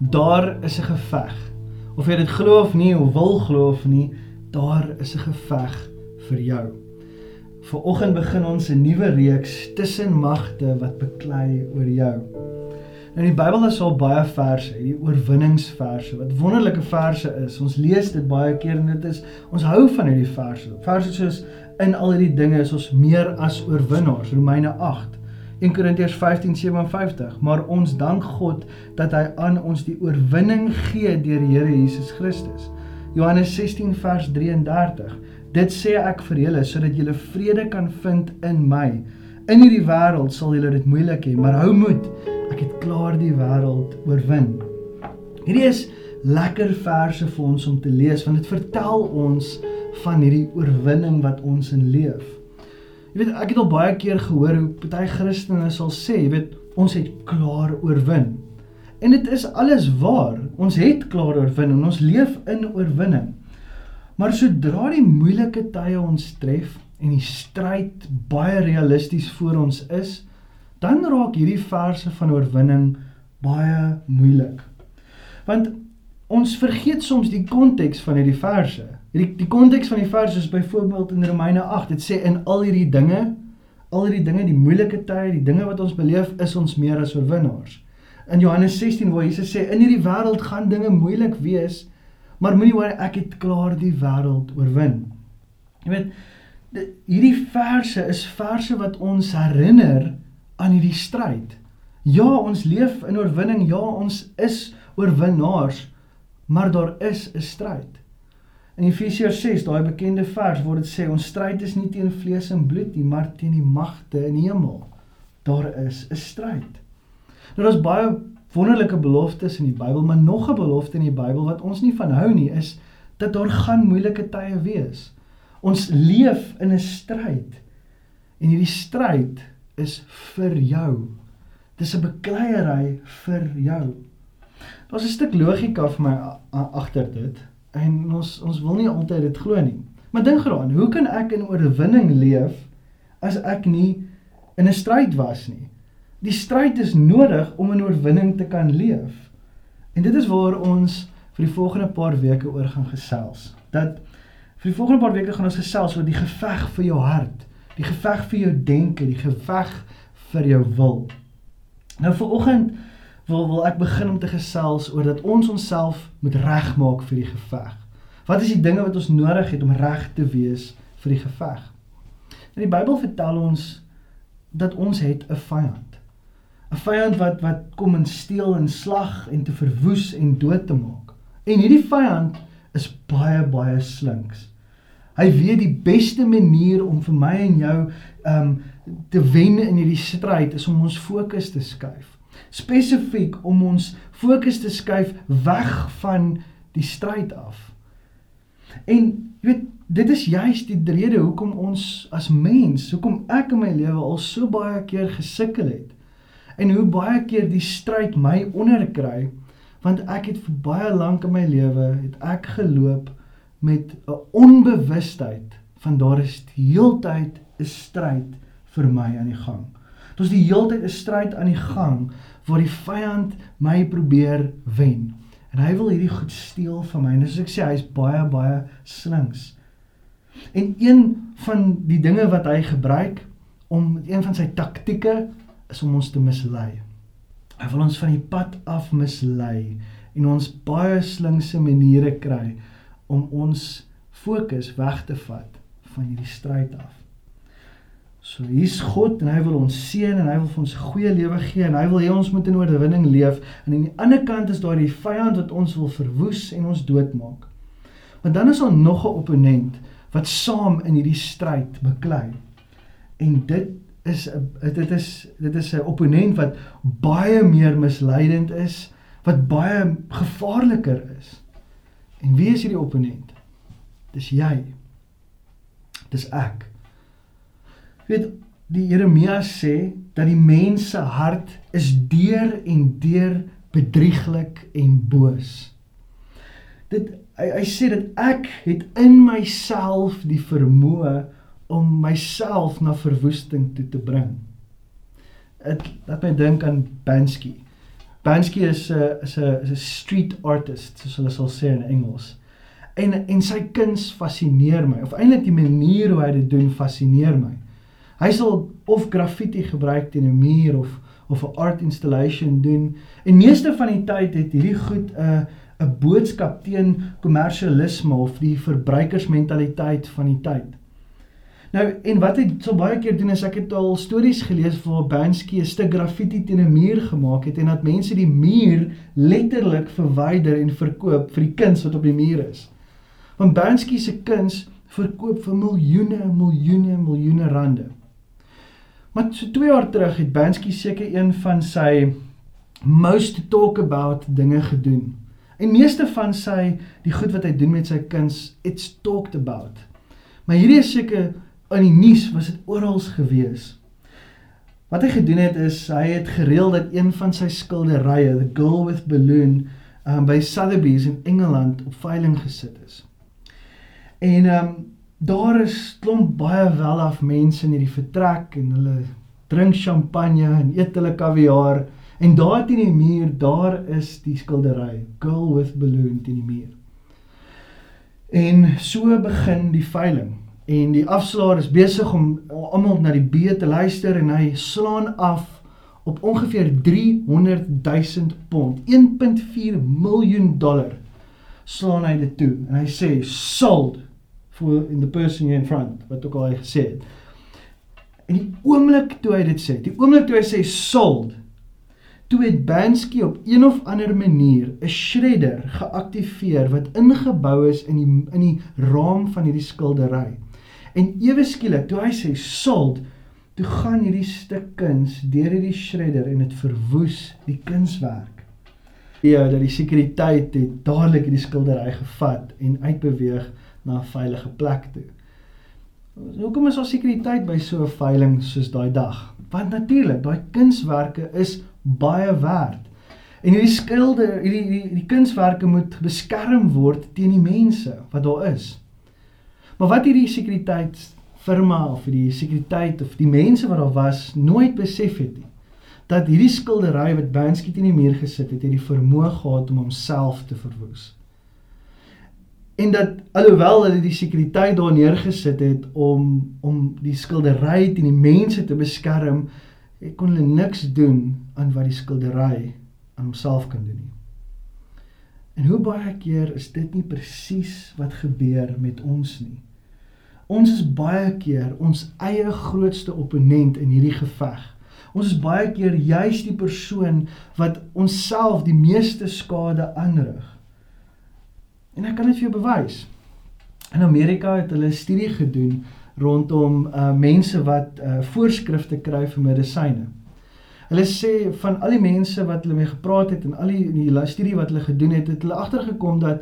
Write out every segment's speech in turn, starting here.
daar is 'n geveg. Of jy dit glo of nie, of wil glo of nie, daar is 'n geveg vir jou. Vanoggend begin ons 'n nuwe reeks tussen magte wat beklei oor jou. Nou in die Bybel is al baie verse, die oorwinningsverse wat wonderlike verse is. Ons lees dit baie keer en dit is ons hou van hierdie verse. Verse soos in al hierdie dinge is ons meer as oorwinnaars. Romeine 8 1 Korintiërs 15:57 Maar ons dank God dat hy aan ons die oorwinning gee deur die Here Jesus Christus. Johannes 16 vers 33 Dit sê ek vir julle sodat julle vrede kan vind in my. In hierdie wêreld sal julle dit moeilik hê, maar hou moed. Ek het klaar die wêreld oorwin. Hierdie is lekker verse vir ons om te lees want dit vertel ons van hierdie oorwinning wat ons in leef. Jy weet, ek het al baie keer gehoor hoe party Christene sal sê, jy weet, ons het klaar oorwin. En dit is alles waar. Ons het klaar oorwin en ons leef in oorwinning. Maar sodra die moeilike tye ons tref en die stryd baie realisties voor ons is, dan raak hierdie verse van oorwinning baie moeilik. Want ons vergeet soms die konteks van hierdie verse. Die die konteks van die vers is byvoorbeeld in Romeine 8. Dit sê in al hierdie dinge, al hierdie dinge, die moeilike tye, die dinge wat ons beleef, is ons meer as oorwinnaars. In Johannes 16 waar Jesus sê in hierdie wêreld gaan dinge moeilik wees, maar moenie worry, ek het klaar die wêreld oorwin. Jy weet, die, hierdie verse is verse wat ons herinner aan hierdie stryd. Ja, ons leef in oorwinning. Ja, ons is oorwinnaars, maar daar is 'n stryd. In Efesiërs 6, daai bekende vers waar dit sê ons stryd is nie teen vlees en bloed nie, maar teen die magte in die hemel. Daar is 'n stryd. Nou daar's baie wonderlike beloftes in die Bybel, maar nog 'n belofte in die Bybel wat ons nie van hou nie, is dat daar gaan moeilike tye wees. Ons leef in 'n stryd. En hierdie stryd is vir jou. Dis 'n bekleierery vir jou. Daar's 'n stuk logika vir my agter dit. En ons ons wil nie altyd dit glo nie. Maar dink geraan, hoe kan ek in oorwinning leef as ek nie in 'n stryd was nie? Die stryd is nodig om in oorwinning te kan leef. En dit is waar ons vir die volgende paar weke oor gaan gesels. Dat vir die volgende paar weke gaan ons gesels oor die geveg vir jou hart, die geveg vir jou denke, die geveg vir jou wil. Nou vir oggend wil wil ek begin om te gesels oor dat ons onsself moet regmaak vir die geveg. Wat is die dinge wat ons nodig het om reg te wees vir die geveg? In die Bybel vertel ons dat ons het 'n vyand. 'n Vyand wat wat kom en steel en slag en te verwoes en dood te maak. En hierdie vyand is baie baie slinks. Hy weet die beste manier om vir my en jou um te wen in hierdie stryd is om ons fokus te skuif spesifiek om ons fokus te skuif weg van die stryd af. En jy weet, dit is juist die rede hoekom ons as mens, hoekom ek in my lewe al so baie keer gesukkel het. En hoe baie keer die stryd my onderkry, want ek het vir baie lank in my lewe het ek geloop met 'n onbewustheid van daar is heeltyd 'n stryd vir my aan die gang. Dit is die heeltyd 'n stryd aan die gang waar die vyand my probeer wen. En hy wil hierdie goed steel van my. En soos ek sê, hy's baie baie slinks. En een van die dinge wat hy gebruik om een van sy taktieke is om ons te mislei. Hy wil ons van die pad af mislei en ons baie slinkse maniere kry om ons fokus weg te vat van hierdie stryd af. So hier's God en hy wil ons seën en hy wil vir ons 'n goeie lewe gee en hy wil hê ons moet in oorwinning leef en aan die ander kant is daar die vyand wat ons wil verwoes en ons doodmaak. Maar dan is daar nog 'n opponent wat saam in hierdie stryd beklei. En dit is 'n dit is dit is 'n opponent wat baie meer misleidend is, wat baie gevaarliker is. En wie is hierdie opponent? Dis jy. Dis ek weet die Jeremia sê dat die mens se hart is deur en deur bedrieglik en boos. Dit hy, hy sê dat ek het in myself die vermoë om myself na verwoesting toe te bring. Dit laat my dink aan Bansky. Bansky is 'n is 'n is 'n street artist, soos hulle sal sê in Engels. En en sy kuns fascineer my, of eintlik die manier hoe hy dit doen fascineer my. Hy sal of graffiti gebruik teen 'n muur of of 'n art installation doen. En meeste van die tyd het hierdie goed 'n uh, 'n boodskap teen kommersialisme of die verbruikersmentaliteit van die tyd. Nou en wat hy so baie keer doen is ek het al stories gelees waar Bansky 'n stuk graffiti teen 'n muur gemaak het en dat mense die muur letterlik verwyder en verkoop vir die kuns wat op die muur is. Want Bansky se kuns verkoop vir miljoene en miljoene en miljoene rande. Maar so 2 jaar terug het Bansky seker een van sy most talk about dinge gedoen. En meeste van sy die goed wat hy doen met sy kuns, it's talked about. Maar hierdie is seker in die nuus was dit oral gewees. Wat hy gedoen het is hy het gereël dat een van sy skilderye, The Girl with Balloon, um, by Sotheby's in Engeland op veiling gesit is. En ehm um, daar is klomp baie welaf mense in hierdie vertrek en hulle drink champagne en eet hulle kaviaar. En daar teen die muur, daar is die skildery, Girl with Balloon teen die muur. En so begin die veiling. En die afslaer is besig om almal na die beet te luister en hy slaan af op ongeveer 300 000 pond, 1.4 miljoen dollar slaan hy dit toe en hy sê sold for in the person in front wat ook al hy gesê het. En die oomblik toe hy dit sê, die oomblik toe hy sê sold, toe het Bansky op een of ander manier 'n shredder geaktiveer wat ingebou is in die in die raam van hierdie skildery. En ewe skielik, toe hy sê sold, toe gaan hierdie stuk kuns deur hierdie shredder en dit verwoes die kunswerk. Ja, dat die sekuriteit het dadelik hierdie skildery gevat en uitbeweeg na 'n veilige plek toe. Hoekom is daar sekuriteit by so 'n veiling soos daai dag? Want natuurlik, daai kunswerke is baie werd. En hierdie skilder, hierdie hierdie die kunswerke moet beskerm word teen die mense wat daar is. Maar wat hierdie sekuriteitsfirma of die sekuriteit of die mense wat daar was nooit besef het nie, dat hierdie skildery wat Bansky teen die muur gesit het, het die vermoë gehad om homself te verwoes. En dat alhoewel hulle die sekuriteit daar neergesit het om om die skildery teen die mense te beskerm, kon hulle niks doen aan wat die skildery aan homself kan doen nie. En hoe baie keer is dit nie presies wat gebeur met ons nie? Ons is baie keer ons eie grootste opponent in hierdie geveg. Ons is baie keer juis die persoon wat onsself die meeste skade aanrig. En ek kan dit vir jou bewys. In Amerika het hulle 'n studie gedoen rondom uh mense wat uh voorskrifte kry vir medisyne. Hulle sê van al die mense wat hulle mee gepraat het en al die die studie wat hulle gedoen het, het hulle agtergekom dat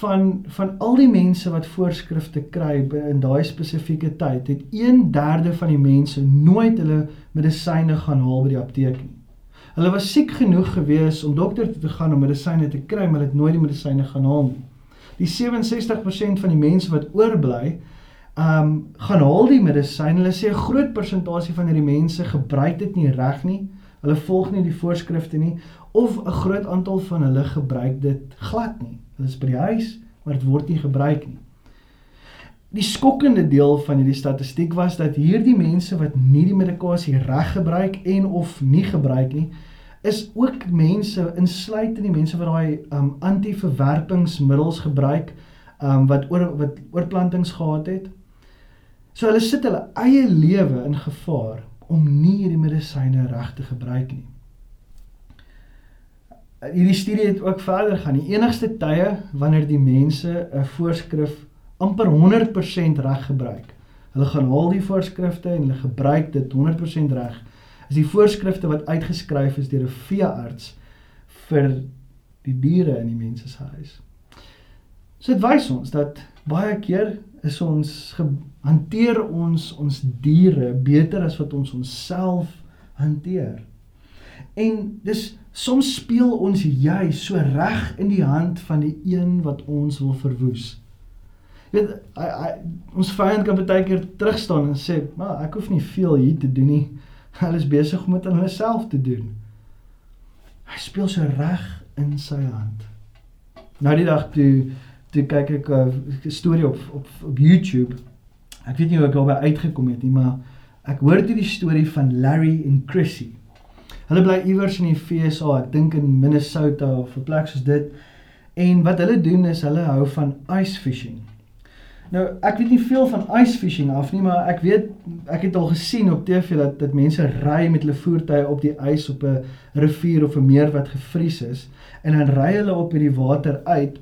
van van al die mense wat voorskrifte kry in daai spesifieke tyd, het 1/3 van die mense nooit hulle medisyne gaan haal by die apteek nie. Hulle was siek genoeg gewees om dokter toe te gaan om medisyne te kry, maar het nooit die medisyne gaan haal nie. Die 67% van die mense wat oorbly, ehm um, gaan haal die medisyne. Hulle sê 'n groot persentasie van hierdie mense gebruik dit nie reg nie. Hulle volg nie die voorskrifte nie of 'n groot aantal van hulle gebruik dit glad nie. Dit is by die huis, maar dit word nie gebruik nie. Die skokkende deel van hierdie statistiek was dat hierdie mense wat nie die medikasie reg gebruik en of nie gebruik nie, is ook mense insluit in die mense wat daai um antiverwerpingsmiddels gebruik um wat oor wat oorplantings gehad het. So hulle sit hulle eie lewe in gevaar om nie hierdie medisyne reg te gebruik nie hierdie studie het ook verder gaan. Die enigste tye wanneer die mense 'n voorskrif amper 100% reg gebruik. Hulle gaan haal die voorskrifte en hulle gebruik dit 100% reg. Is die voorskrifte wat uitgeskryf is deur 'n veearts vir die diere in die mense se huis. So dit wys ons dat baie keer is ons hanteer ons ons diere beter as wat ons onsself hanteer. En dis soms speel ons jy so reg in die hand van die een wat ons wil verwoes. Jy weet, I, I, ons vyand kan baie keer terug staan en sê, "Maar ek hoef nie veel hier te doen nie. Hulle is besig om dit aan hulle self te doen." Hy speel so reg in sy hand. Nou die dag toe toe kyk ek 'n storie op op op YouTube. Ek weet nie hoe ek daarby uitgekom het nie, maar ek hoor dit die storie van Larry en Chrissy. Hulle bly iewers in die FSA, ek dink in Minnesota of 'n plek soos dit. En wat hulle doen is hulle hou van ice fishing. Nou, ek weet nie veel van ice fishing af nie, maar ek weet ek het al gesien op TV dat dat mense ry met hulle voertuie op die ys op 'n rivier of 'n meer wat gevries is en dan ry hulle op hierdie water uit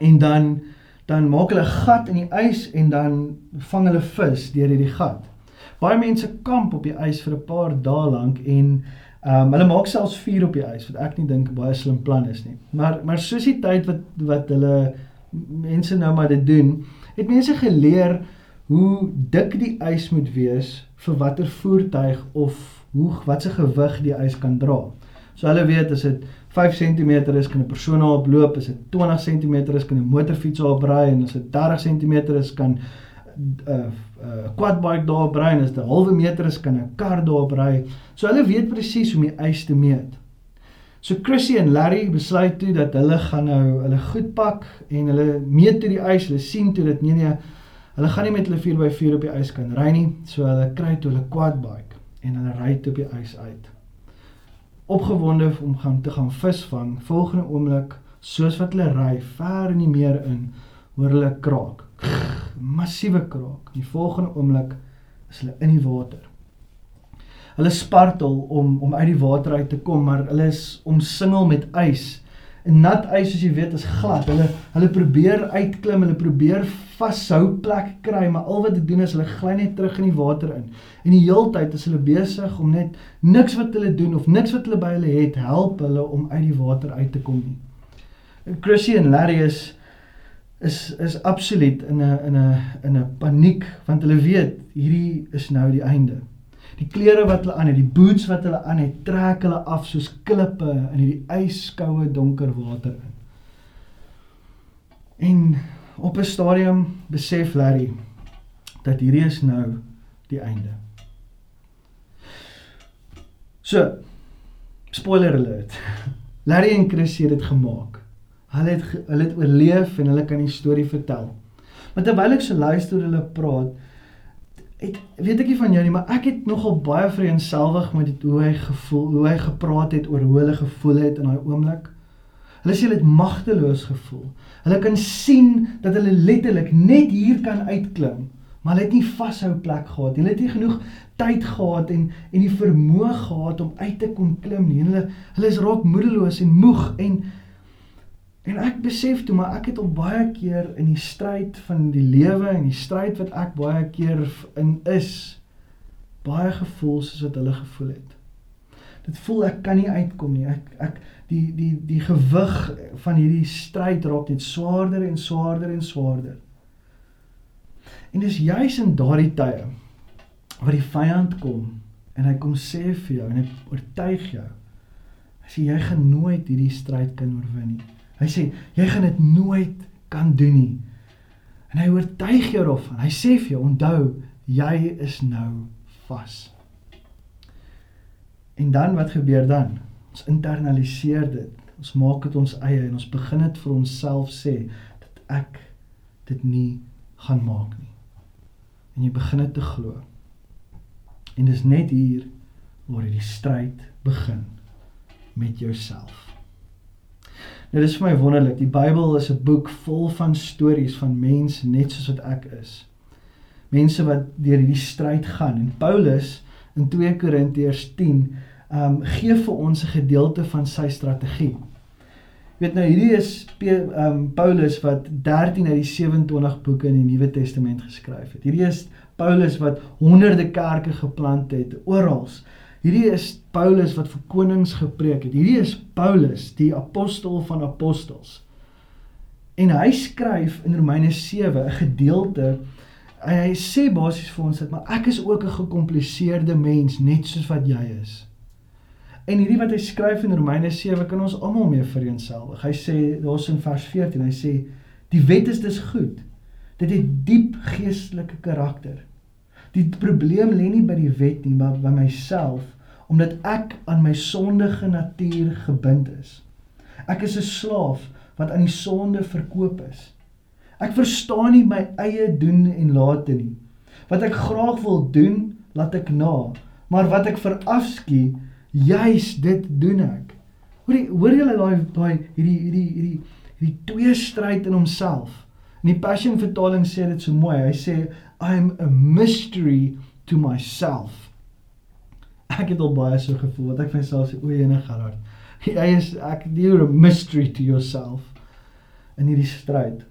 en dan dan maak hulle 'n gat in die ys en dan vang hulle vis deur hierdie gat. Baie mense kamp op die ys vir 'n paar dae lank en Ehm um, hulle maak selfs vuur op die ys wat ek nie dink baie slim plan is nie. Maar maar soos die tyd wat wat hulle mense nou maar dit doen, het mense geleer hoe dik die ys moet wees vir watter voertuig of hoe wat se gewig die ys kan dra. So hulle weet as dit 5 cm is kan 'n persoon daarop loop, as dit 20 cm is kan 'n motorfiets daarop ry en as dit 30 cm is kan 'n uh, uh, quad bike daar ry en as dit 'n halwe meter is kan 'n kar daar ry. So hulle weet presies hoe om die ys te meet. So Chrissy en Larry besluit toe dat hulle gaan nou hulle goed pak en hulle meet toe die ys. Hulle sien toe dit nee nee hulle gaan nie met hulle 4x4 op die ys kan ry nie. So hulle kry toe hulle quad bike en hulle ry toe op die ys uit. Opgewonde om gaan te gaan visvang. Volgende oomblik soos wat hulle ry ver in die meer in, hoor hulle kraak massiewe kraak. Die volgende oomblik is hulle in die water. Hulle spartel om om uit die water uit te kom, maar hulle is omsingel met ys. En nat ys soos jy weet is glad. Hulle hulle probeer uitklim, hulle probeer vashou plek kry, maar al wat hulle doen is hulle gly net terug in die water in. En die heeltyd is hulle besig om net niks wat hulle doen of niks wat hulle by hulle het help hulle om uit die water uit te kom nie. Chrissy en Larry is is is absoluut in 'n in 'n in 'n paniek want hulle weet hierdie is nou die einde. Die klere wat hulle aan het, die boots wat hulle aan het, trek hulle af soos klippe in hierdie ijskoue donker water in. En op 'n stadium besef Larry dat hierdie is nou die einde. So, spoiler alert. Larry en Chris het dit gemaak. Hulle het hulle het oorleef en hulle kan die storie vertel. Maar terwyl ek so luister hulle praat, het weet ek nie van jou nie, maar ek het nogal baie vreemdselwig met dit hoe hy gevoel, hoe hy gepraat het oor hoe hulle gevoel het in daai oomblik. Hulle sê hulle het magteloos gevoel. Hulle kan sien dat hulle letterlik net hier kan uitklim, maar hulle het nie vashou plek gehad. Hulle het nie genoeg tyd gehad en en die vermoë gehad om uit te kon klim nie. Hulle hulle is raak moedeloos en moeg en En ek besef toe maar ek het al baie keer in die stryd van die lewe en die stryd wat ek baie keer in is baie gevoel soos wat hulle gevoel het. Dit voel ek kan nie uitkom nie. Ek ek die die die gewig van hierdie stryd raak net swaarder en swaarder en swaarder. En dis juis in daardie tye wat die vyand kom en hy kom sê vir jou en hy oortuig jou. Sê jy gaan nooit hierdie stryd kan oorwin nie. Hy sê jy gaan dit nooit kan doen nie. En hy oortuig jou daarvan. Hy sê vir jou, onthou, jy is nou vas. En dan wat gebeur dan? Ons internaliseer dit. Ons maak dit ons eie en ons begin dit vir onsself sê dat ek dit nie gaan maak nie. En jy begin dit te glo. En dis net hier waar die stryd begin met jouself. Nou dis vir my wonderlik. Die Bybel is 'n boek vol van stories van mense net soos wat ek is. Mense wat deur hierdie stryd gaan. En Paulus in 2 Korintiërs 10 um gee vir ons 'n gedeelte van sy strategie. Weet nou hierdie is um Paulus wat 13 uit die 27 boeke in die Nuwe Testament geskryf het. Hierdie is Paulus wat honderde kerke geplant het oral Hierdie is Paulus wat vir konings gepreek het. Hierdie is Paulus, die apostel van apostels. En hy skryf in Romeine 7 'n gedeelte en hy sê basies vir ons dat maar ek is ook 'n gekompliseerde mens net soos wat jy is. En hierdie wat hy skryf in Romeine 7 kan ons almal mee vereensgewig. Hy sê daar's in vers 14, hy sê die wet is dus goed. Dit het diep geestelike karakter. Die probleem lê nie by die wet nie, maar by myself omdat ek aan my sondige natuur gebind is. Ek is 'n slaaf wat aan die sonde verkoop is. Ek verstaan nie my eie doen en late nie. Wat ek graag wil doen, laat ek na, maar wat ek verafskie, juis dit doen ek. Hoor jy hoor julle daai daai hierdie hierdie hierdie hierdie twee stryd in homself. In die Passion vertaling sê dit so mooi. Hy sê I'm a mystery to myself. Ek het al baie so gevoel wat ek vir myself sê o, ene Gerard. Jy is ek you're a mystery to yourself in hierdie stryd.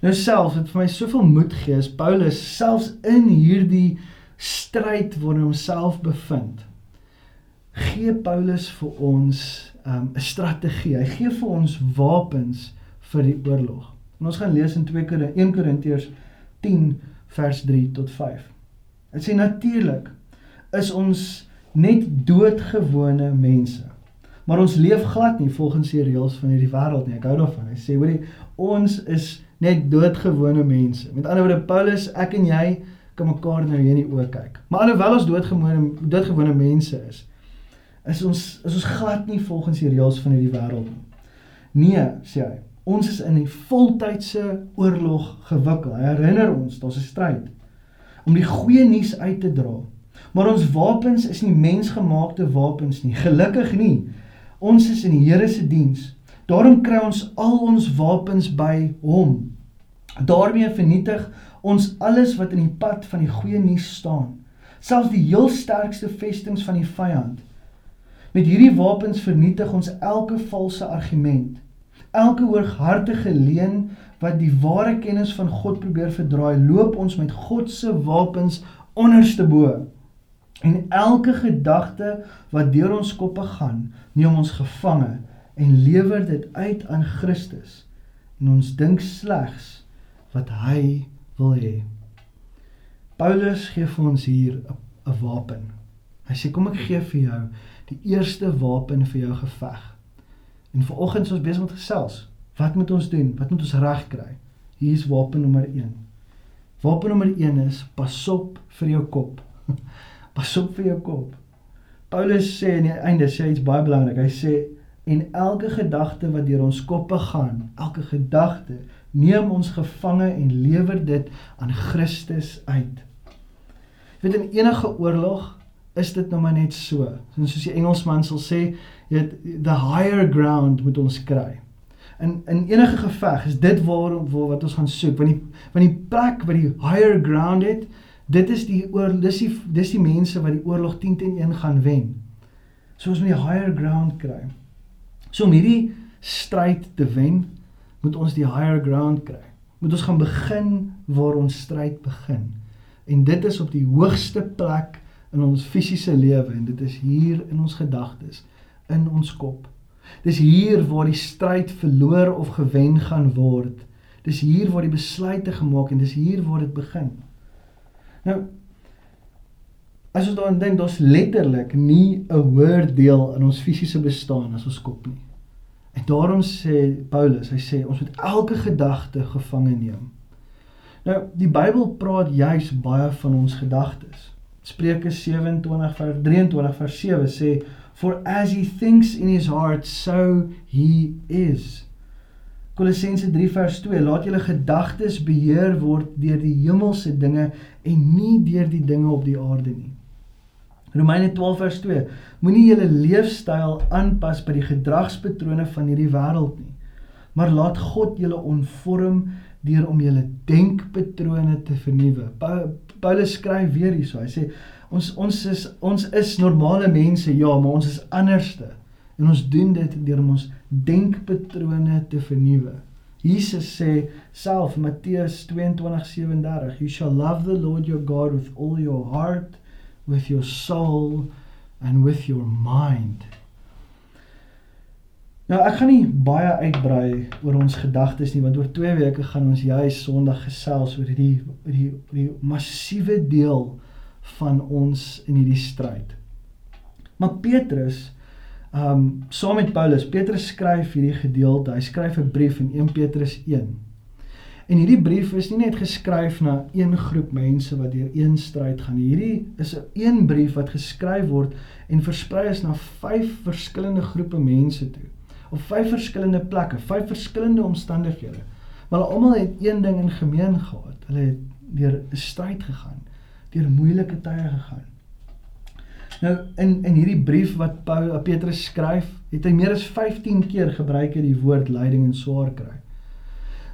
Nou selfs het vir my soveel moed gegee as Paulus selfs in hierdie stryd waar hy homself bevind gee Paulus vir ons um, 'n strategie. Hy gee vir ons wapens vir die oorlog. En ons gaan lees in 2 Korintiërs 1 Korintiërs 10 vers 3 tot 5. Dit sê natuurlik is ons net doodgewone mense. Maar ons leef glad nie volgens die reëls van hierdie wêreld nie. Ek hou daarvan. Hy sê hoorie, ons is net doodgewone mense. Met ander woorde Paulus, ek en jy kan mekaar nou hier in die oë kyk. Maar alhoewel ons doodgewone doodgewone mense is, is ons is ons glad nie volgens die reëls van hierdie wêreld nie. Nee, sê hy. Ons is in 'n voltydse oorlog gewikkel. Hy herinner ons daar's 'n stryd om die goeie nuus uit te dra. Maar ons wapens is nie mensgemaakte wapens nie. Gelukkig nie. Ons is in die Here se diens. Daarom kry ons al ons wapens by hom. Daarmee vernietig ons alles wat in die pad van die goeie nuus staan. Selfs die heel sterkste vestings van die vyand. Met hierdie wapens vernietig ons elke valse argument, elke hooghartige leuen wat die ware kennis van God probeer verdraai, loop ons met God se wapens onderste bo. En elke gedagte wat deur ons koppe gaan, neem ons gevange en lewer dit uit aan Christus. En ons dink slegs wat hy wil hê. Paulus gee vir ons hier 'n wapen. Hy sê kom ek gee vir jou die eerste wapen vir jou geveg. En vanoggend ons besig met gesels. Wat moet ons doen? Wat moet ons regkry? Hier is wapen nommer 1. Wapen nommer 1 is pasop vir jou kop. Pasop vir jou kop. Paulus sê aan die einde sê iets baie belangrik. Hy sê en elke gedagte wat deur ons koppe gaan, elke gedagte neem ons gevange en lewer dit aan Christus uit. Jy weet in enige oorlog is dit nou maar net so. En soos die Engelsman sal sê, jy weet the higher ground moet ons kry. In in enige geveg is dit waar, waar wat ons gaan soek, want die want die plek waar die higher ground het, dit is die oor dis die dis die mense wat die oorlog 10 teen 1 gaan wen. So ons moet die higher ground kry. So om hierdie stryd te wen, moet ons die higher ground kry. Moet ons gaan begin waar ons stryd begin. En dit is op die hoogste plek in ons fisiese lewe en dit is hier in ons gedagtes, in ons kop. Dis hier waar die stryd verloor of gewen gaan word. Dis hier waar die besluite gemaak en dis hier waar dit begin. Nou as ons daaraan dink, daar's letterlik nie 'n hoër deel in ons fisiese bestaan as ons kop nie. En daarom sê Paulus, hy sê ons moet elke gedagte gevange neem. Nou, die Bybel praat juis baie van ons gedagtes. Spreuke 27 vers 23 vers 7 sê for as he thinks in his heart so he is. Kolossense 3 vers 2 laat julle gedagtes beheer word deur die hemelse dinge en nie deur die dinge op die aarde nie. Romeine 12 vers 2 moenie julle leefstyl aanpas by die gedragspatrone van hierdie wêreld nie maar laat God julle onvorm deur om julle denkpatrone te vernuwe. Paulus skryf weer hierso. Hy sê ons ons is ons is normale mense, ja, maar ons is anderste. En ons doen dit deur om ons denkpatrone te vernuwe. Jesus sê self Matteus 22:37, you shall love the Lord your God with all your heart, with your soul and with your mind. Nou ek gaan nie baie uitbrei oor ons gedagtes nie want oor 2 weke gaan ons juis Sondag gesels oor hierdie die die massiewe deel van ons in hierdie stryd. Maar Petrus um, saam met Paulus, Petrus skryf hierdie gedeelte. Hy skryf 'n brief in 1 Petrus 1. En hierdie brief is nie net geskryf na een groep mense wat deur een stryd gaan. Hierdie is 'n een brief wat geskryf word en versprei is na vyf verskillende groepe mense toe. Op vyf verskillende plekke, vyf verskillende omstandighede. Maar hulle almal het een ding in gemeen gehad. Hulle het deur 'n stryd gegaan, deur moeilike tye gegaan. Nou in in hierdie brief wat Paulus Petrus skryf, het hy meer as 15 keer gebruik hy die woord lyding en swaar kry.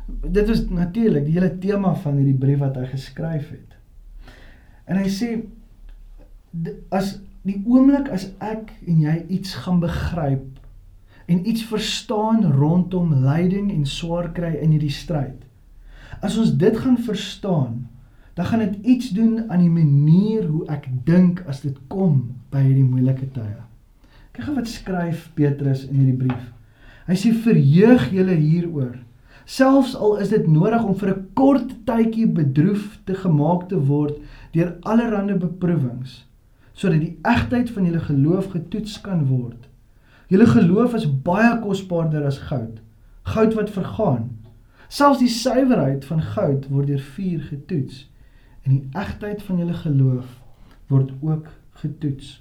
Dit is natuurlik die hele tema van hierdie brief wat hy geskryf het. En hy sê as die oomblik as ek en jy iets gaan begryp en iets verstaan rondom lyding en swaar kry in hierdie stryd. As ons dit gaan verstaan, dan gaan dit iets doen aan die manier hoe ek dink as dit kom by hierdie moeilike tye. Kyk gou wat skryf Petrus in hierdie brief. Hy sê verheug julle hieroor. Selfs al is dit nodig om vir 'n kort tydjie bedroef te gemaak te word deur allerlei beproewings, sodat die egtheid van julle geloof getoets kan word. Julle geloof is baie kosbaarder as goud, goud wat vergaan. Selfs die suiwerheid van goud word deur vuur getoets en die egtheid van julle geloof word ook getoets.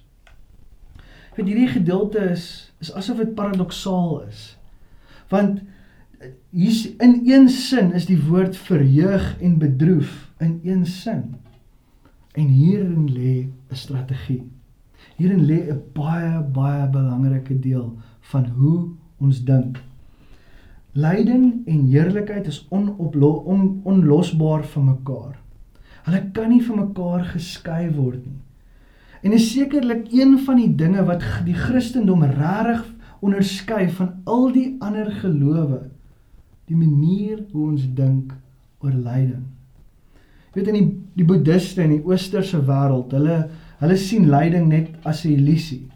Ek weet hierdie gedeelte is is asof dit paradoksaal is. Want hier in een sin is die woord verheug en bedroef in een sin. En hierin lê 'n strategie. Hierin lê 'n baie baie belangrike deel van hoe ons dink. Lyding en heerlikheid is onoplo on, onlosbaar van mekaar. Hulle kan nie van mekaar geskei word nie. En is sekerlik een van die dinge wat die Christendom regtig onderskei van al die ander gelowe, die manier hoe ons dink oor lyding. Jy weet in die die boeddiste in die oosterse wêreld, hulle hulle sien lyding net as 'n illusie.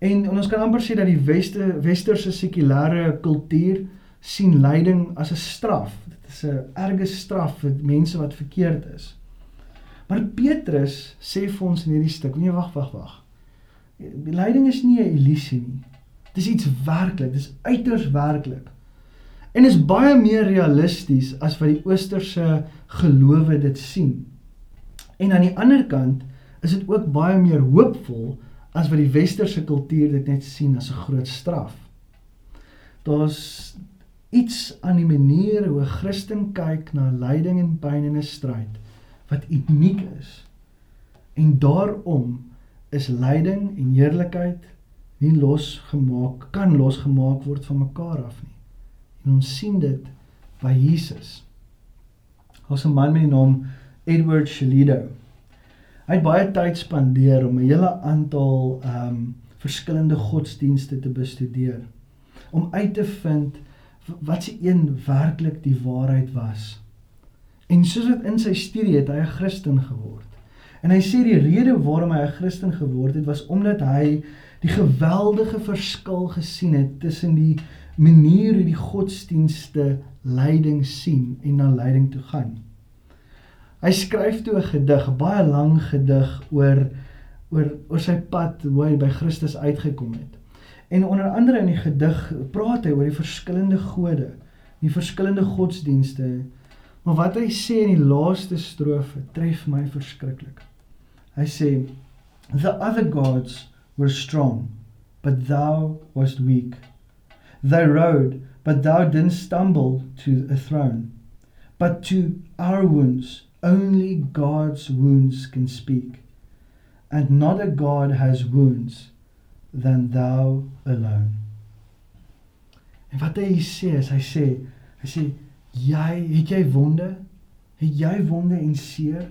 En, en ons kan amper sê dat die weste westerse sekulêre kultuur sien lyding as 'n straf. Dit is 'n erge straf vir mense wat verkeerd is. Maar Petrus sê vir ons in hierdie stuk, nee wag wag wag. Die lyding is nie 'n illusie nie. Dis iets werklik, dis uiters werklik. En is baie meer realisties as wat die oosterse gelowe dit sien. En aan die ander kant is dit ook baie meer hoopvol as wat die westerse kultuur dit net sien as 'n groot straf. Daar's iets aan die manier hoe 'n Christen kyk na lyding en pyn in 'n stryd wat uniek is. En daarom is lyding en heerlikheid nie losgemaak kan losgemaak word van mekaar af nie. En ons sien dit by Jesus. Daar's 'n man met die naam Edward Shelido. Hy het baie tyd spandeer om 'n hele aantal ehm um, verskillende godsdienste te bestudeer om uit te vind wat se een werklik die waarheid was. En soos dit in sy studie het hy 'n Christen geword. En hy sê die rede waarom hy 'n Christen geword het was omdat hy die geweldige verskil gesien het tussen die manier hoe die godsdienste leiding sien en na leiding toe gaan. Hy skryf toe 'n gedig, 'n baie lang gedig oor oor oor sy pad hoe hy by Christus uitgekom het. En onder andere in die gedig praat hy oor die verskillende gode, die verskillende godsdienste Maar wat hy sê in die laaste strofe tref my verskriklik. Hy sê the other gods were strong but thou wast weak. They rode but thou didn't stumble to a throne. But to our wounds only God's wounds can speak. And not a god has wounds than thou alone. En wat hy sê is hy sê hy sê Jy, het jy wonde? Het jy wonde en seer?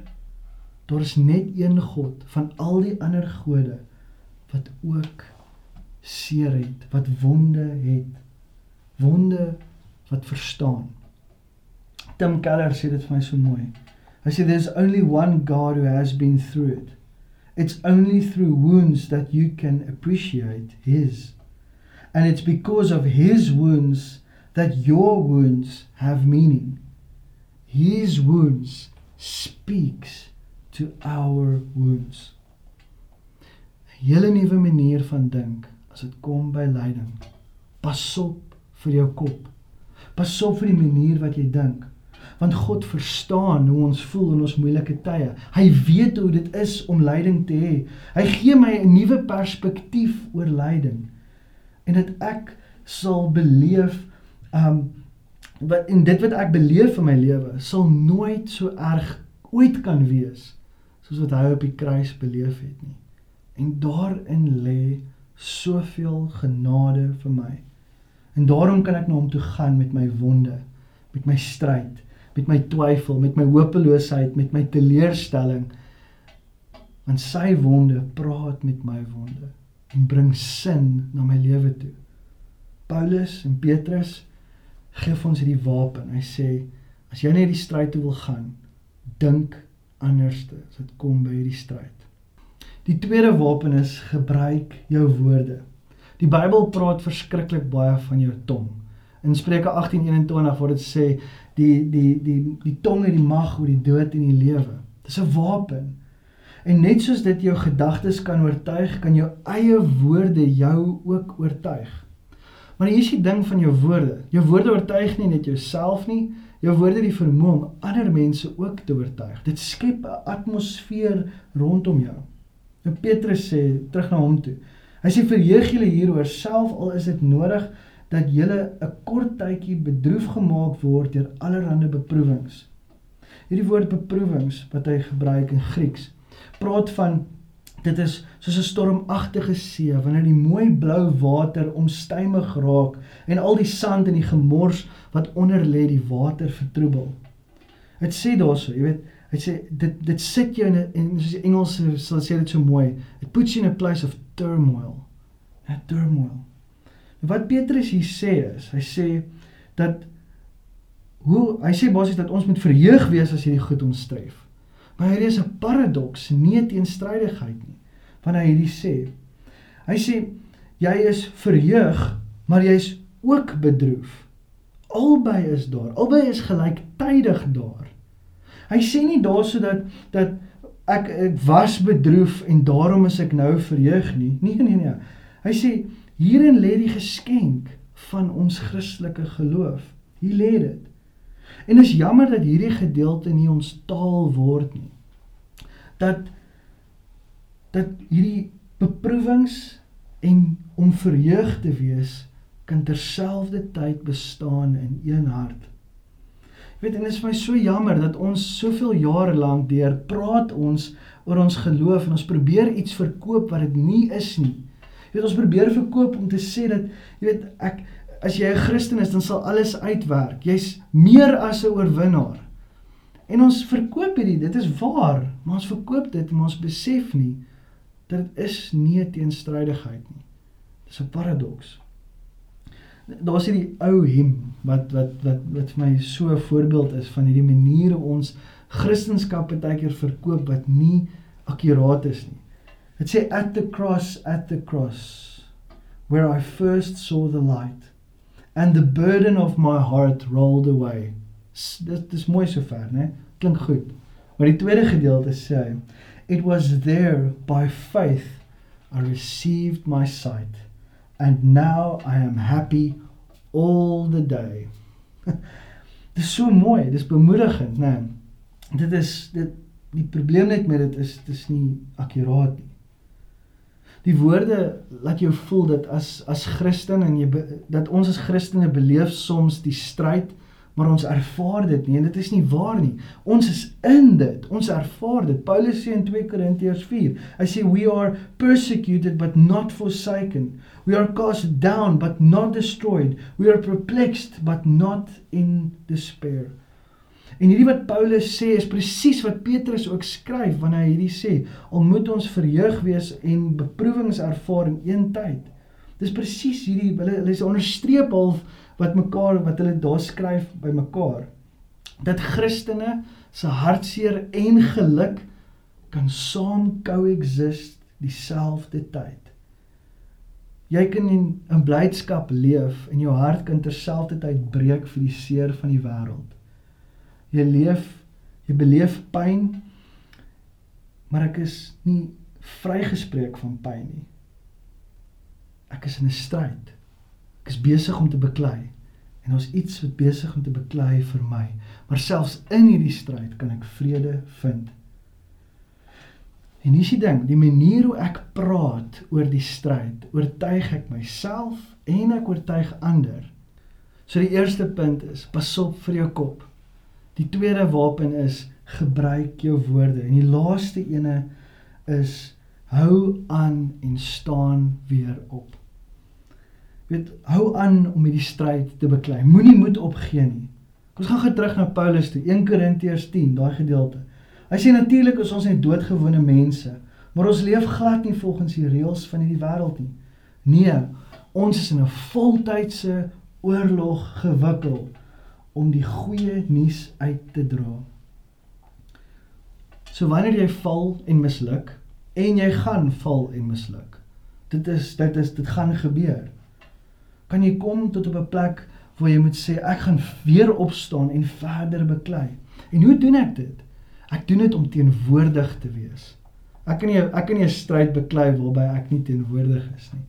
Daar is net een God van al die ander gode wat ook seer het, wat wonde het. Wonde wat verstaan. Tim Keller sê dit vir my so mooi. Hy sê there's only one God who has been through it. It's only through wounds that you can appreciate his. And it's because of his wounds that your wounds have meaning. His wounds speaks to our wounds. 'n Hele nuwe manier van dink as dit kom by lyding. Pas op vir jou kop. Pas op vir die manier wat jy dink. want God verstaan hoe ons voel in ons moeilike tye. Hy weet hoe dit is om lyding te hê. Hy gee my 'n nuwe perspektief oor lyding en dat ek sal beleef um wat en dit wat ek beleef in my lewe sal nooit so erg ooit kan wees soos wat hy op die kruis beleef het nie. En daarin lê soveel genade vir my. En daarom kan ek na hom toe gaan met my wonde, met my stryd, met my twyfel, met my hopeloosheid, met my teleurstelling. Want sy wonde praat met my wonde en bring sin na my lewe toe. Paulus en Petrus gee ons hierdie wapen. Hy sê as jy net die stryd toe wil gaan, dink anderste as dit kom by hierdie stryd. Die tweede wapen is gebruik jou woorde. Die Bybel praat verskriklik baie van jou tong. In Spreuke 18:21 word dit sê die die die die tong het die mag oor die dood en die lewe. Dis 'n wapen. En net soos dit jou gedagtes kan oortuig, kan jou eie woorde jou ook oortuig. Maar hier is die ding van jou woorde. Jou woorde oortuig nie net jouself nie, jou woorde het die vermoë om ander mense ook te oortuig. Dit skep 'n atmosfeer rondom jou. Nou Petrus sê terug na hom toe. Hy sê verheug julle hieroor self al is dit nodig dat julle 'n kort tydjie bedroef gemaak word deur allerlei beproewings. Hierdie woord beproewings wat hy gebruik in Grieks praat van dit is soos 'n stormagtige see wanneer die mooi blou water omstuimig raak en al die sand en die gemors wat onder lê die water vertroebel. Dit sê daarso, jy weet, hy sê dit dit sit jou in en soos die Engelse sal sê dit so mooi. It puts you in a place of turmoil. 'n Turmoil. Wat Petrus hier sê is, hy sê dat hoe hy sê basies dat ons moet verheug wees as hierdie goed ons stref. Maar hier is 'n paradoks, nie teenstrydigheid nie. Wanneer hy hierdie sê, hy sê jy is verheug, maar jy's ook bedroef. Albei is daar. Albei is gelyktydig daar. Hy sê nie daarso dat dat ek ek was bedroef en daarom is ek nou verheug nie. Nee nee nee. Hy sê hierin lê die geskenk van ons Christelike geloof. Hier lê dit. En is jammer dat hierdie gedeelte nie ons taal word nie. Dat dat hierdie beproewings en om verheug te wees kan terselfdertyd bestaan in een hart. Jy weet en dit is vir my so jammer dat ons soveel jare lank deur praat ons oor ons geloof en ons probeer iets verkoop wat dit nie is nie. Jy weet ons probeer verkoop om te sê dat jy weet ek as jy 'n Christen is, dan sal alles uitwerk. Jy's meer as 'n oorwinnaar. En ons verkoop hierdie, dit is waar, maar ons verkoop dit maar ons besef nie dit is nie 'n teenstrydigheid nie. Dis 'n paradoks. Daar's hierdie ou him wat wat wat wat vir my so 'n voorbeeld is van hierdie manier hoe ons Christendom baie keer verkoop wat nie akkuraat is nie. Dit sê at the cross at the cross where I first saw the light and the burden of my heart rolled away. Dit dis mooi sover, né? Klink goed. Maar die tweede gedeelte sê it was there by faith I received my sight and now I am happy all the day. dis so mooi, dis bemoedigend, né? Dit is dit die probleem net met dit is dis nie akkuraat nie. Die woorde laat jou voel dat as as Christen en jy dat ons as Christene beleef soms die stryd, maar ons ervaar dit nie en dit is nie waar nie. Ons is in dit. Ons ervaar dit. Paulus sê in 2 Korintiërs 4, hy sê we are persecuted but not forsaken. We are cast down but not destroyed. We are perplexed but not in despair. En hierdie wat Paulus sê is presies wat Petrus ook skryf wanneer hy hierdie sê, al moet ons verheug wees en beproewings ervaar in een tyd. Dis presies hierdie hulle hulle is onderstreep half wat mekaar wat hulle daar skryf by mekaar. Dat Christene se hartseer en geluk kan saam coexist dieselfde tyd. Jy kan in, in blydskap leef en jou hart kan terselfdertyd breek vir die seer van die wêreld. Jy leef, jy beleef pyn, maar ek is nie vrygespreek van pyn nie. Ek is in 'n stryd. Ek is besig om te beklei en daar's iets wat besig om te beklei vir my. Maar selfs in hierdie stryd kan ek vrede vind. En hier is die ding, die manier hoe ek praat oor die stryd, oortuig ek myself en ek oortuig ander. So die eerste punt is, pas op vir jou kop. Die tweede wapen is gebruik jou woorde en die laaste ene is hou aan en staan weer op. Weet, hou aan om hierdie stryd te beklei. Moenie moed opgee nie. Ons gaan gou terug na Paulus toe, 1 Korintiërs 10, daai gedeelte. Hy sê natuurlik is ons net doodgewone mense, maar ons leef glad nie volgens die reëls van hierdie wêreld nie. Nee, ons is in 'n voltydse oorlog gewikkel om die goeie nuus uit te dra. So wanneer jy val en misluk en jy gaan val en misluk. Dit is dit is dit gaan gebeur. Kan jy kom tot op 'n plek waar jy moet sê ek gaan weer opstaan en verder beklei. En hoe doen ek dit? Ek doen dit om teenwoordig te wees. Ek kan nie ek kan nie 'n stryd beklei waarby ek nie teenwoordig is nie.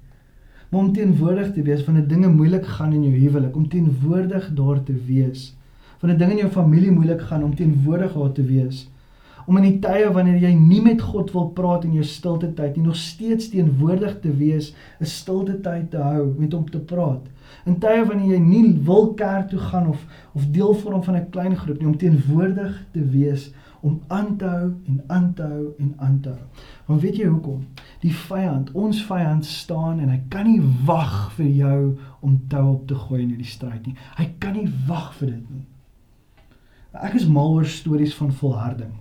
Maar om teenwoordig te wees wanneer dinge moeilik gaan in jou huwelik, om teenwoordig daar te wees. Wanneer dinge in jou familie moeilik gaan, om teenwoordig daar te wees. Om in die tye wanneer jy nie met God wil praat in jou stilte tyd nie, nog steeds teenwoordig te wees, 'n stilte tyd te hou met hom te praat. In tye wanneer jy nie wil kerk toe gaan of of deel vorm van 'n klein groep nie, om teenwoordig te wees om aan te hou en aan te hou en aan te hou. Want weet jy hoekom? Die vyand, ons vyand staan en hy kan nie wag vir jou om tou op te gooi in hierdie stryd nie. Hy kan nie wag vir dit nie. Ek is mal oor stories van volharding.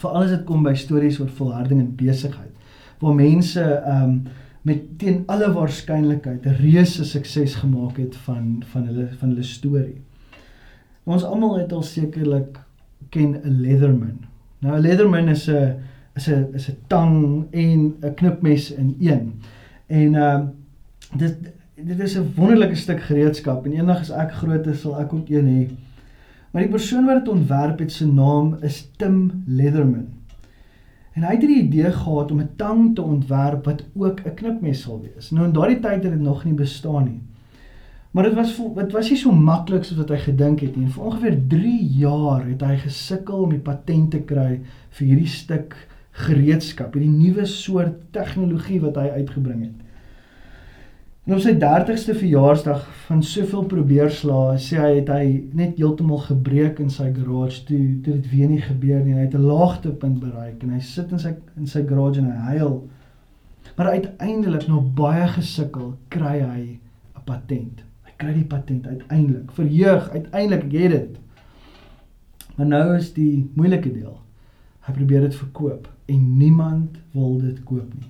Veral as dit kom by stories oor volharding in besigheid waar mense ehm um, met teen alle waarskynlikheid 'n reuse sukses gemaak het van van hulle van hulle storie. Ons almal het al sekerlik ken 'n leatherman. Nou 'n leatherman is 'n is 'n is 'n tang en 'n knipmes in een. En ehm uh, dit dit is 'n wonderlike stuk gereedskap en eendag as ek groot is sal ek ook een hê. Maar die persoon wat dit ontwerp het se naam is Tim Leatherman. En hy het die idee gehad om 'n tang te ontwerp wat ook 'n knipmes sal wees. Nou in daardie tyd het dit nog nie bestaan nie. Maar dit was dit was nie so maklik soos wat hy gedink het nie. Vir ongeveer 3 jaar het hy gesukkel om die patent te kry vir hierdie stuk gereedskap, hierdie nuwe soort tegnologie wat hy uitgebring het. En op sy 30ste verjaarsdag van soveel probeerslae, sê hy het hy net heeltemal gebreek in sy garage toe, toe dit weer nie gebeur nie. Hy het 'n laagtepunt bereik en hy sit in sy in sy garage en hy huil. Maar uiteindelik, na baie gesukkel, kry hy 'n patent kry die patent uiteindelik. Vir jeug, uiteindelik het dit. Maar nou is die moeilike deel. Hy probeer dit verkoop en niemand wil dit koop nie.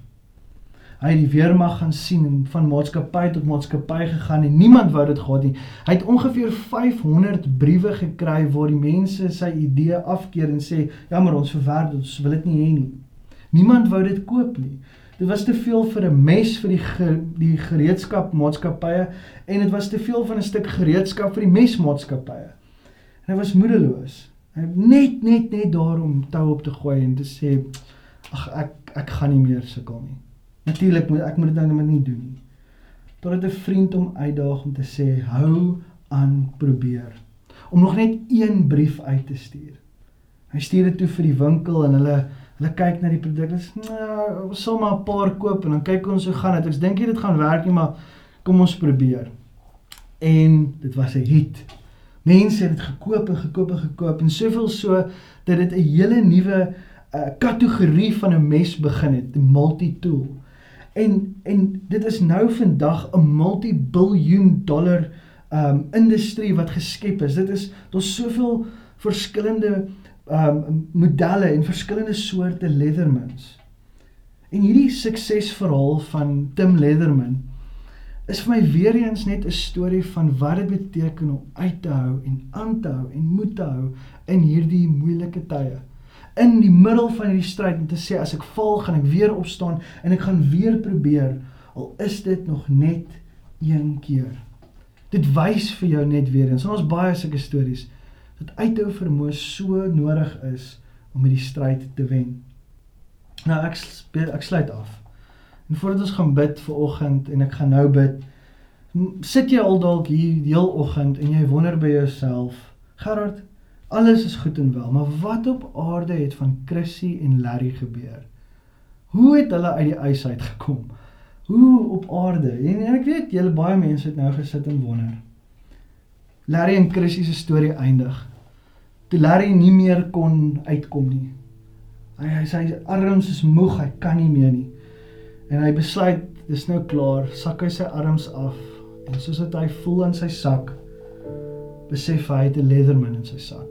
Hy die weermag gaan sien en van maatskappy tot maatskappy gegaan en niemand wou dit gehad nie. Hy het ongeveer 500 briewe gekry waar die mense sy idee afkeer en sê, "Ja, maar ons verwerp dit, ons wil dit nie hê nie." Niemand wou dit koop nie. Dit was te veel vir 'n mes vir die ge, die gereedskap maatskappye en dit was te veel van 'n stuk gereedskap vir die mesmaatskappye. En hy was moedeloos. Hy net net net daarom tou op te gooi en te sê ag ek ek gaan nie meer sukkel nie. Natuurlik moet ek moet dit dan nie doen nie. Totdat 'n vriend hom uitdaag om te sê hou aan probeer om nog net een brief uit te stuur. Hy stuur dit toe vir die winkel en hulle Hulle kyk na die produk. Dis nou, ons sal maar 'n paar koop en dan kyk ons hoe gaan dit. Ek dink dit gaan werk nie, maar kom ons probeer. En dit was 'n hit. Mense het dit gekoop en gekoop en gekoop en soveel so dat dit 'n hele nuwe uh, kategorie van 'n mes begin het, die multi-tool. En en dit is nou vandag 'n multi-biljoen dollar um industrie wat geskep is. Dit is daar's soveel verskillende um modelle en verskillende soorte Leathermans. En hierdie suksesverhaal van Tim Leatherman is vir my weer eens net 'n storie van wat dit beteken om uit te hou en aan te hou en moed te hou in hierdie moeilike tye. In die middel van hierdie stryd om te sê as ek val, gaan ek weer opstaan en ek gaan weer probeer al is dit nog net een keer. Dit wys vir jou net weer eens. Ons baie sulke stories dat uithou vermoë so nodig is om hierdie stryd te wen. Nou ek ek sluit af. En voordat ons gaan bid vir oggend en ek gaan nou bid, Sit jy al dalk hier die hele oggend en jy wonder by jouself, Gerard, alles is goed en wel, maar wat op aarde het van Chrissy en Larry gebeur? Hoe het hulle uit die ys uit gekom? Hoe op aarde? En, en ek weet julle baie mense het nou gesit en wonder. Larry en Chrissy se storie eindig. Toe Larry nie meer kon uitkom nie. Hy hy sy arms is moeg, hy kan nie meer nie. En hy besluit, dis nou klaar, sak hy sy arms af en soos dit hy voel in sy sak, besef hy het 'n Leatherman in sy sak.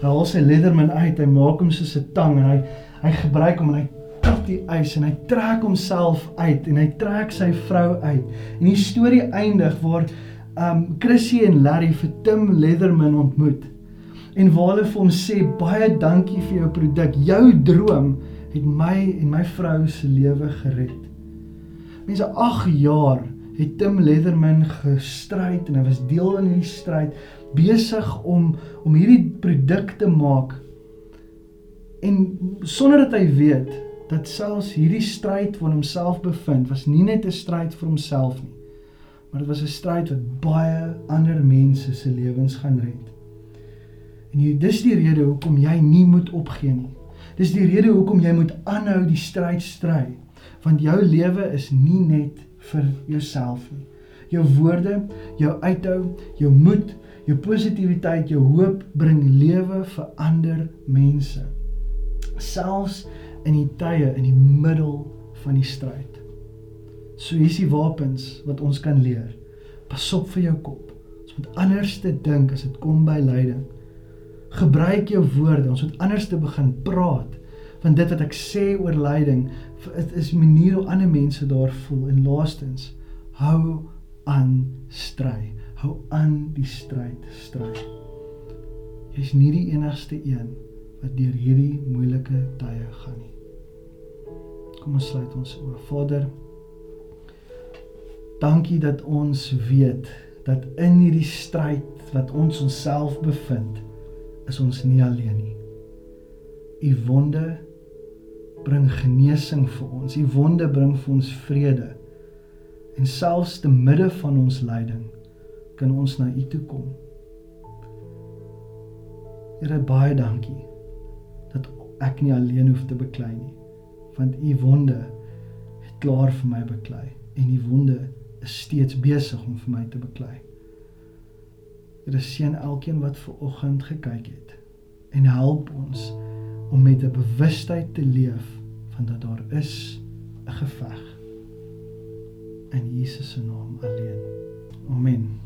Hy haal sy Leatherman uit, hy maak hom soos 'n tang en hy hy gebruik hom en hy trap die ys en hy trek homself uit en hy trek sy vrou uit. En die storie eindig waar um Chrissy en Larry vir Tim Leatherman ontmoet. En waar hulle vir hom sê baie dankie vir jou produk. Jou droom het my en my vrou se lewe gered. Mense 8 jaar het Tim Leatherman gestryd en hy was deel in hierdie stryd besig om om hierdie produk te maak. En sonder dat hy weet dat selfs hierdie stryd waar homself bevind was nie net 'n stryd vir homself nie. Maar dit was 'n stryd wat baie ander mense se lewens gaan red. En hier dis die rede hoekom jy nie moet opgee nie. Dis die rede hoekom jy moet aanhou die stryd stry, want jou lewe is nie net vir jouself nie. Jou woorde, jou uithou, jou moed, jou positiwiteit, jou hoop bring lewe vir ander mense. Selfs in die tye in die middel van die stryd. So hier's die wapens wat ons kan leer. Pas op vir jou kop. Ons moet anders te dink as dit kom by lyding. Gebruik jou woorde. Ons moet anders te begin praat. Want dit wat ek sê oor lyding, dit is 'n manier hoe ander mense daar voel en laastens hou aan stry. Hou aan die stryd stry. Jy's nie die enigste een wat deur hierdie moeilike tye gaan nie. Kom ons sluit ons oë. Vader, dankie dat ons weet dat in hierdie stryd wat ons onsself bevind, is ons nie alleen nie. U wonde bring genesing vir ons. U wonde bring vir ons vrede. En selfs te midde van ons lyding kan ons na U toe kom. Here baie dankie dat ek nie alleen hoef te beklei nie, want U wonde het klaar vir my beklei en U wonde is steeds besig om vir my te beklei. Here seën elkeen wat ver oggend gekyk het en help ons om met 'n bewustheid te leef van dat daar is 'n geveg in Jesus se naam alleen. Amen.